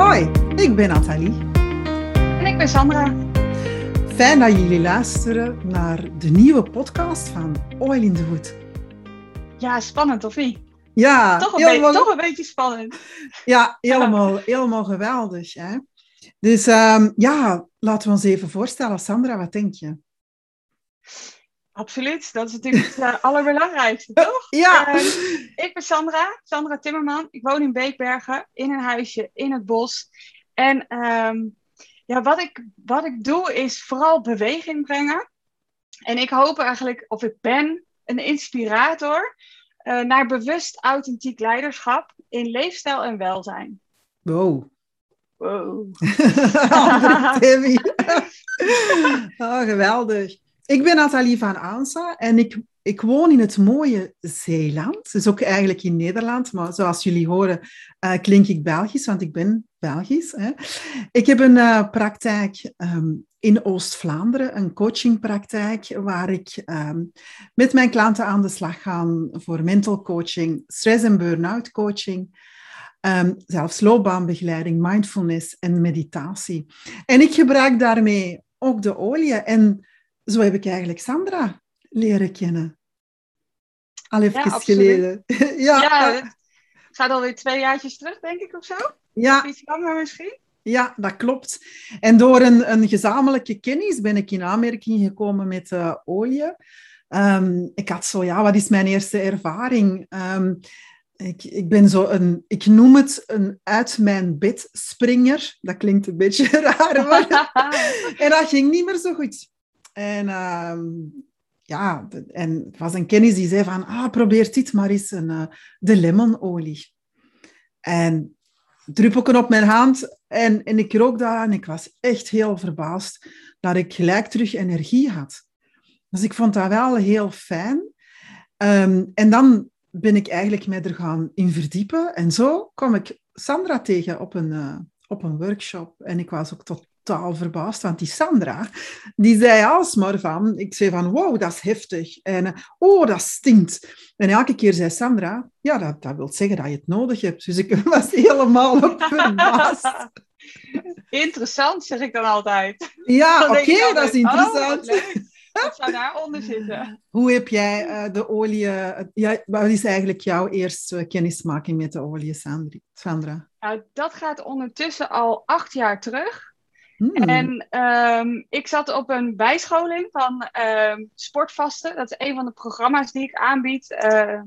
Hoi, ik ben Nathalie. En ik ben Sandra. Fijn dat jullie luisteren naar de nieuwe podcast van Oil in the Wood. Ja, spannend of niet? Ja, toch een, helemaal... beetje, toch een beetje spannend. Ja, helemaal, helemaal geweldig. Hè? Dus um, ja, laten we ons even voorstellen. Sandra, wat denk je? Absoluut, dat is natuurlijk het uh, allerbelangrijkste, toch? Ja. Uh, ik ben Sandra, Sandra Timmerman. Ik woon in Beekbergen, in een huisje, in het bos. En um, ja, wat, ik, wat ik doe is vooral beweging brengen. En ik hoop eigenlijk, of ik ben een inspirator uh, naar bewust authentiek leiderschap in leefstijl en welzijn. Wow. Wow. Timmy. oh, geweldig. Ik ben Nathalie van Aansa en ik, ik woon in het mooie Zeeland. Dus ook eigenlijk in Nederland, maar zoals jullie horen uh, klink ik Belgisch, want ik ben Belgisch. Hè. Ik heb een uh, praktijk um, in Oost-Vlaanderen, een coachingpraktijk, waar ik um, met mijn klanten aan de slag ga voor mental coaching, stress- en burn-out coaching. Um, zelfs loopbaanbegeleiding, mindfulness en meditatie. En ik gebruik daarmee ook de olie. En zo heb ik eigenlijk Sandra leren kennen. Al even ja, geleden. ja, ja, het gaat alweer twee jaartjes terug, denk ik, of zo? Ja. Iets langer misschien? Ja, dat klopt. En door een, een gezamenlijke kennis ben ik in aanmerking gekomen met uh, olie. Um, ik had zo, ja, wat is mijn eerste ervaring? Um, ik, ik ben zo een, ik noem het een uit mijn bed springer. Dat klinkt een beetje raar, maar... en dat ging niet meer zo goed. En uh, ja, en het was een kennis die zei van, ah, probeer dit maar eens, een, uh, de lemonolie. En druppelken op mijn hand en, en ik rook daar en ik was echt heel verbaasd dat ik gelijk terug energie had. Dus ik vond dat wel heel fijn. Um, en dan ben ik eigenlijk mij er gaan in verdiepen. En zo kwam ik Sandra tegen op een, uh, op een workshop. En ik was ook totaal verbaasd, want die Sandra, die zei alsmaar van... Ik zei van, wow, dat is heftig. En oh, dat stinkt. En elke keer zei Sandra, ja, dat, dat wil zeggen dat je het nodig hebt. Dus ik was helemaal op verbaasd. Interessant, zeg ik dan altijd. Ja, oké, okay, dat is interessant. Oh, wat zou daaronder zitten? Hoe heb jij uh, de olie... Uh, ja, wat is eigenlijk jouw eerste kennismaking met de olie, Sandra? Nou, dat gaat ondertussen al acht jaar terug. Hmm. En um, ik zat op een bijscholing van um, Sportvasten. Dat is een van de programma's die ik aanbied. Uh,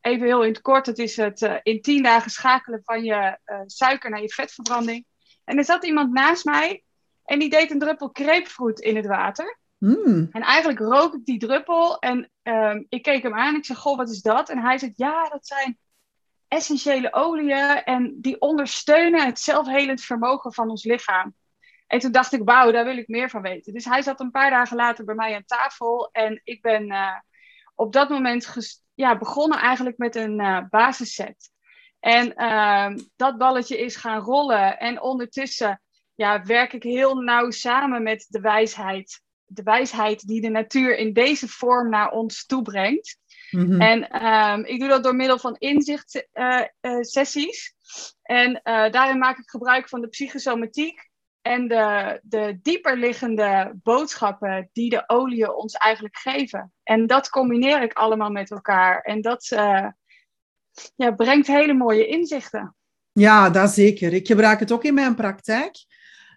even heel in het kort, het is het uh, in tien dagen schakelen van je uh, suiker naar je vetverbranding. En er zat iemand naast mij en die deed een druppel grapefruit in het water. Mm. En eigenlijk rook ik die druppel en um, ik keek hem aan. Ik zei, goh, wat is dat? En hij zei, ja, dat zijn essentiële oliën en die ondersteunen het zelfhelend vermogen van ons lichaam. En toen dacht ik, wauw, daar wil ik meer van weten. Dus hij zat een paar dagen later bij mij aan tafel en ik ben uh, op dat moment ja, begonnen eigenlijk met een uh, basisset. En uh, dat balletje is gaan rollen en ondertussen ja, werk ik heel nauw samen met de wijsheid de wijsheid die de natuur in deze vorm naar ons toebrengt. Mm-hmm. En um, ik doe dat door middel van inzichtsessies. Uh, uh, en uh, daarin maak ik gebruik van de psychosomatiek en de, de dieperliggende boodschappen die de oliën ons eigenlijk geven. En dat combineer ik allemaal met elkaar. En dat ja, brengt hele mooie inzichten. Ja, dat zeker. Ik gebruik het ook in mijn praktijk.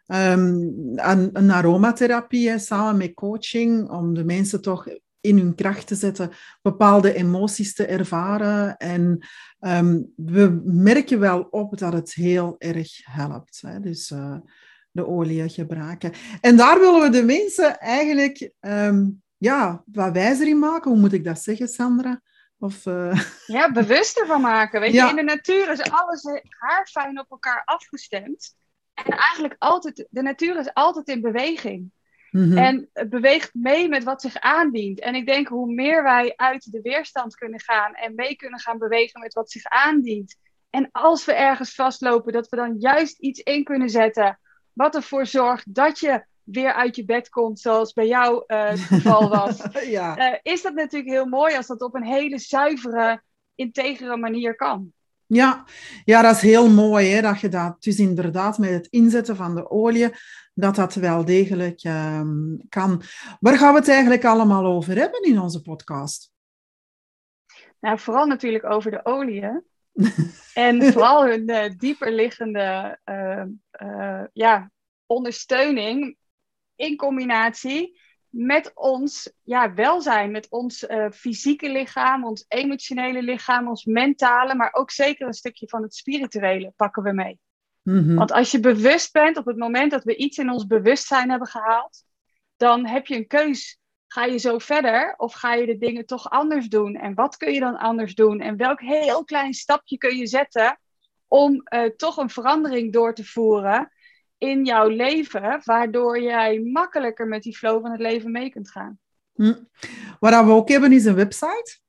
Um, een, een aromatherapie samen met coaching, om de mensen toch in hun kracht te zetten, bepaalde emoties te ervaren. En um, we merken wel op dat het heel erg helpt. Hè? Dus uh, de olie gebruiken. En daar willen we de mensen eigenlijk um, ja, wat wijzer in maken. Hoe moet ik dat zeggen, Sandra? Of, uh... Ja, bewuster van maken. Weet ja. je, in de natuur is alles haarfijn op elkaar afgestemd. En eigenlijk altijd, de natuur is altijd in beweging. Mm-hmm. En het beweegt mee met wat zich aandient. En ik denk hoe meer wij uit de weerstand kunnen gaan en mee kunnen gaan bewegen met wat zich aandient. En als we ergens vastlopen, dat we dan juist iets in kunnen zetten wat ervoor zorgt dat je weer uit je bed komt, zoals bij jou uh, het geval was. ja. uh, is dat natuurlijk heel mooi als dat op een hele zuivere, integere manier kan. Ja. ja, dat is heel mooi hè, dat je dat dus inderdaad met het inzetten van de olie, dat dat wel degelijk um, kan. Waar gaan we het eigenlijk allemaal over hebben in onze podcast? Nou, vooral natuurlijk over de oliën. En vooral hun uh, dieper liggende uh, uh, ja, ondersteuning in combinatie met ons ja, welzijn, met ons fysieke lichaam, ons emotionele lichaam, ons mentale, maar ook zeker een stukje van het spirituele pakken we mee. Mm-hmm. Want als je bewust bent op het moment dat we iets in ons bewustzijn hebben gehaald, dan heb je een keus. Ga je zo verder of ga je de dingen toch anders doen? En wat kun je dan anders doen? En welk heel klein stapje kun je zetten om uh, toch een verandering door te voeren? in jouw leven, waardoor jij makkelijker met die flow van het leven mee kunt gaan. Hm. Wat we ook hebben is een website.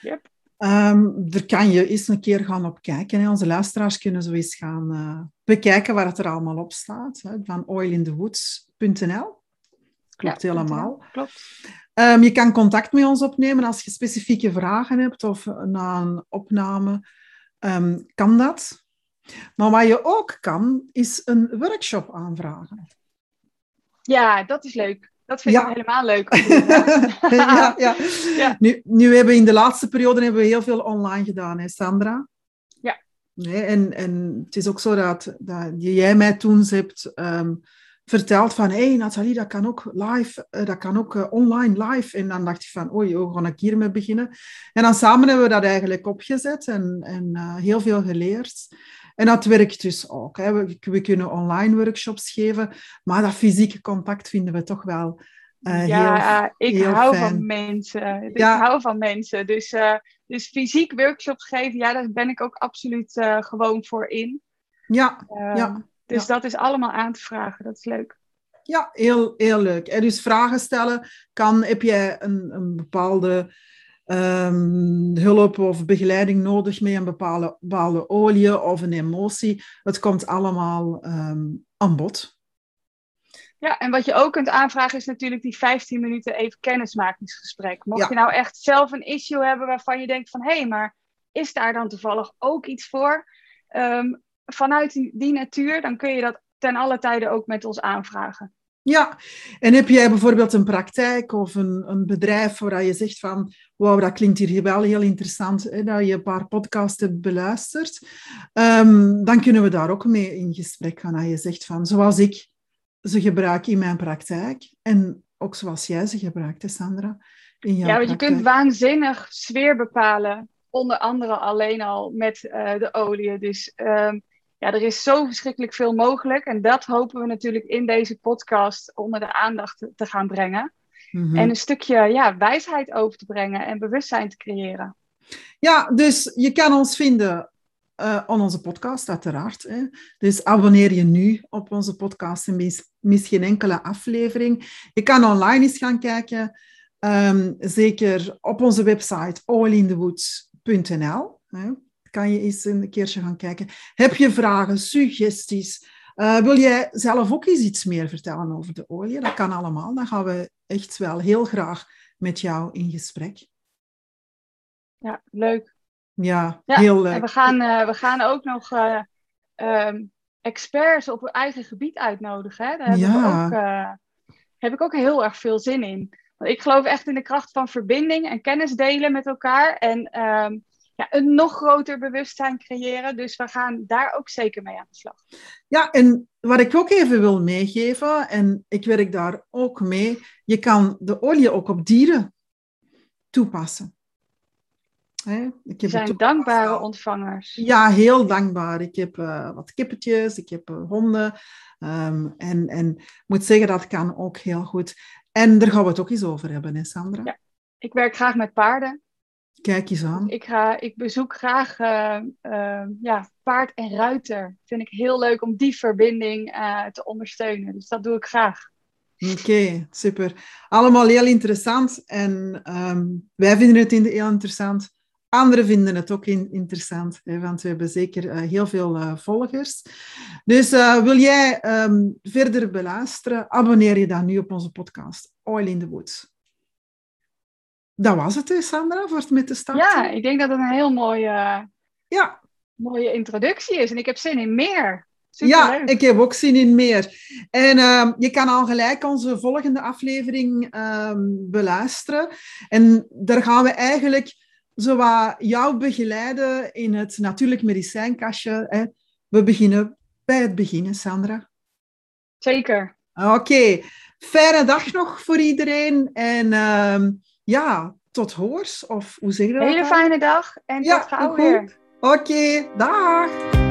Yep. Um, daar kan je eens een keer gaan op kijken. Hè. Onze luisteraars kunnen zo eens gaan uh, bekijken waar het er allemaal op staat. Hè, van oilindewoods.nl. Klopt ja, helemaal. Klopt. Um, je kan contact met ons opnemen als je specifieke vragen hebt of na een opname. Um, kan dat. Maar wat je ook kan, is een workshop aanvragen. Ja, dat is leuk. Dat vind ik helemaal leuk. ja, ja. ja. Nu, nu hebben we in de laatste periode hebben we heel veel online gedaan, hè, Sandra? Ja. Nee, en, en het is ook zo dat, dat jij mij toen hebt um, verteld van, hé hey, Nathalie, dat kan ook live, uh, dat kan ook uh, online live. En dan dacht ik van, oei, hoe ga ik hiermee beginnen? En dan samen hebben we dat eigenlijk opgezet en, en uh, heel veel geleerd. En dat werkt dus ook. Hè. We, we, kunnen online workshops geven, maar dat fysieke contact vinden we toch wel uh, ja, heel, ik heel hou fijn. van mensen. Ik hou van mensen. Dus, uh, dus fysiek workshops geven, ja, daar ben ik ook absoluut gewoon voor in. Ja, Ehm, ja. Dus ja. dat is allemaal aan te vragen. Dat is leuk. Ja, heel, heel leuk. En dus vragen stellen kan, heb jij een, een bepaalde um, hulp of begeleiding nodig met een bepaalde, bepaalde olie of een emotie. Het komt allemaal um, aan bod. Ja, en wat je ook kunt aanvragen is natuurlijk die 15 minuten even kennismakingsgesprek. Mocht Ja. je nou echt zelf een issue hebben waarvan je denkt van... hé, hey, maar is daar dan toevallig ook iets voor? Ehm, vanuit die, die natuur, dan kun je dat ten alle tijde ook met ons aanvragen. Ja, en heb jij bijvoorbeeld een praktijk of een, een bedrijf waar je zegt van, wauw, dat klinkt hier wel heel interessant, hè, dat je een paar podcasts hebt beluisterd, um, dan kunnen we daar ook mee in gesprek gaan. Dat je zegt van, zoals ik ze gebruik in mijn praktijk en ook zoals jij ze gebruikt, hè, Sandra, in jouw Ja, want je praktijk. kunt waanzinnig sfeer bepalen, onder andere alleen al met uh, de olie. Dus um, ja, er is zo verschrikkelijk veel mogelijk. En dat hopen we natuurlijk in deze podcast onder de aandacht te, te gaan brengen. Mhm. En een stukje ja, wijsheid over te brengen en bewustzijn te creëren. Ja, dus je kan ons vinden uh, aan onze podcast, uiteraard. Hè. Dus abonneer je nu op onze podcast en mis, mis geen enkele aflevering. Je kan online eens gaan kijken. Um, zeker op onze website allindewoods.nl. Kan je eens een keertje gaan kijken. Heb je vragen, suggesties? Uh, wil jij zelf ook eens iets meer vertellen over de olie? Dat kan allemaal. Dan gaan we echt wel heel graag met jou in gesprek. Ja, leuk. Ja, ja heel leuk. En we gaan, uh, we gaan ook nog uh, um, experts op hun eigen gebied uitnodigen. Hè? Daar heb, ja. ik ook, heb ik ook heel erg veel zin in. Want ik geloof echt in de kracht van verbinding en kennis delen met elkaar. En um, ja, een nog groter bewustzijn creëren. Dus we gaan daar ook zeker mee aan de slag. Ja, en wat ik ook even wil meegeven, en ik werk daar ook mee, je kan de olie ook op dieren toepassen. Hè? Ik heb zijn dankbare ontvangers. Ja, heel dankbaar. Ik heb uh, wat kippetjes, ik heb uh, honden. Um, en, en ik moet zeggen, dat kan ook heel goed. En daar gaan we het ook eens over hebben, hè Sandra? Ja, ik werk graag met paarden. Kijk eens aan. Ik, ga, ik bezoek graag uh, uh, ja, paard en ruiter. Vind ik heel leuk om die verbinding uh, te ondersteunen. Dus dat doe ik graag. Oké, okay, super. Allemaal heel interessant. En um, wij vinden het heel interessant. Anderen vinden het ook in, interessant, hè, want we hebben zeker heel veel volgers. Dus wil jij um, verder beluisteren, abonneer je dan nu op onze podcast Oil in the Woods. Dat was het, hè, Sandra, voor het met te starten. Ja, ik denk dat het een heel mooi Ja. Mooie introductie is. En ik heb zin in meer. Ja, ik heb ook zin in meer. En uh, je kan al gelijk onze volgende aflevering uh, beluisteren. En daar gaan we eigenlijk zo jou begeleiden in het natuurlijk medicijnkastje. Hè. We beginnen bij het begin, Sandra. Zeker. Oké. Fijne dag nog voor iedereen. En uh, ja, tot hoors. Of hoe zeg je dat? Hele fijne dag en ja, tot gauw weer. Oké, dag.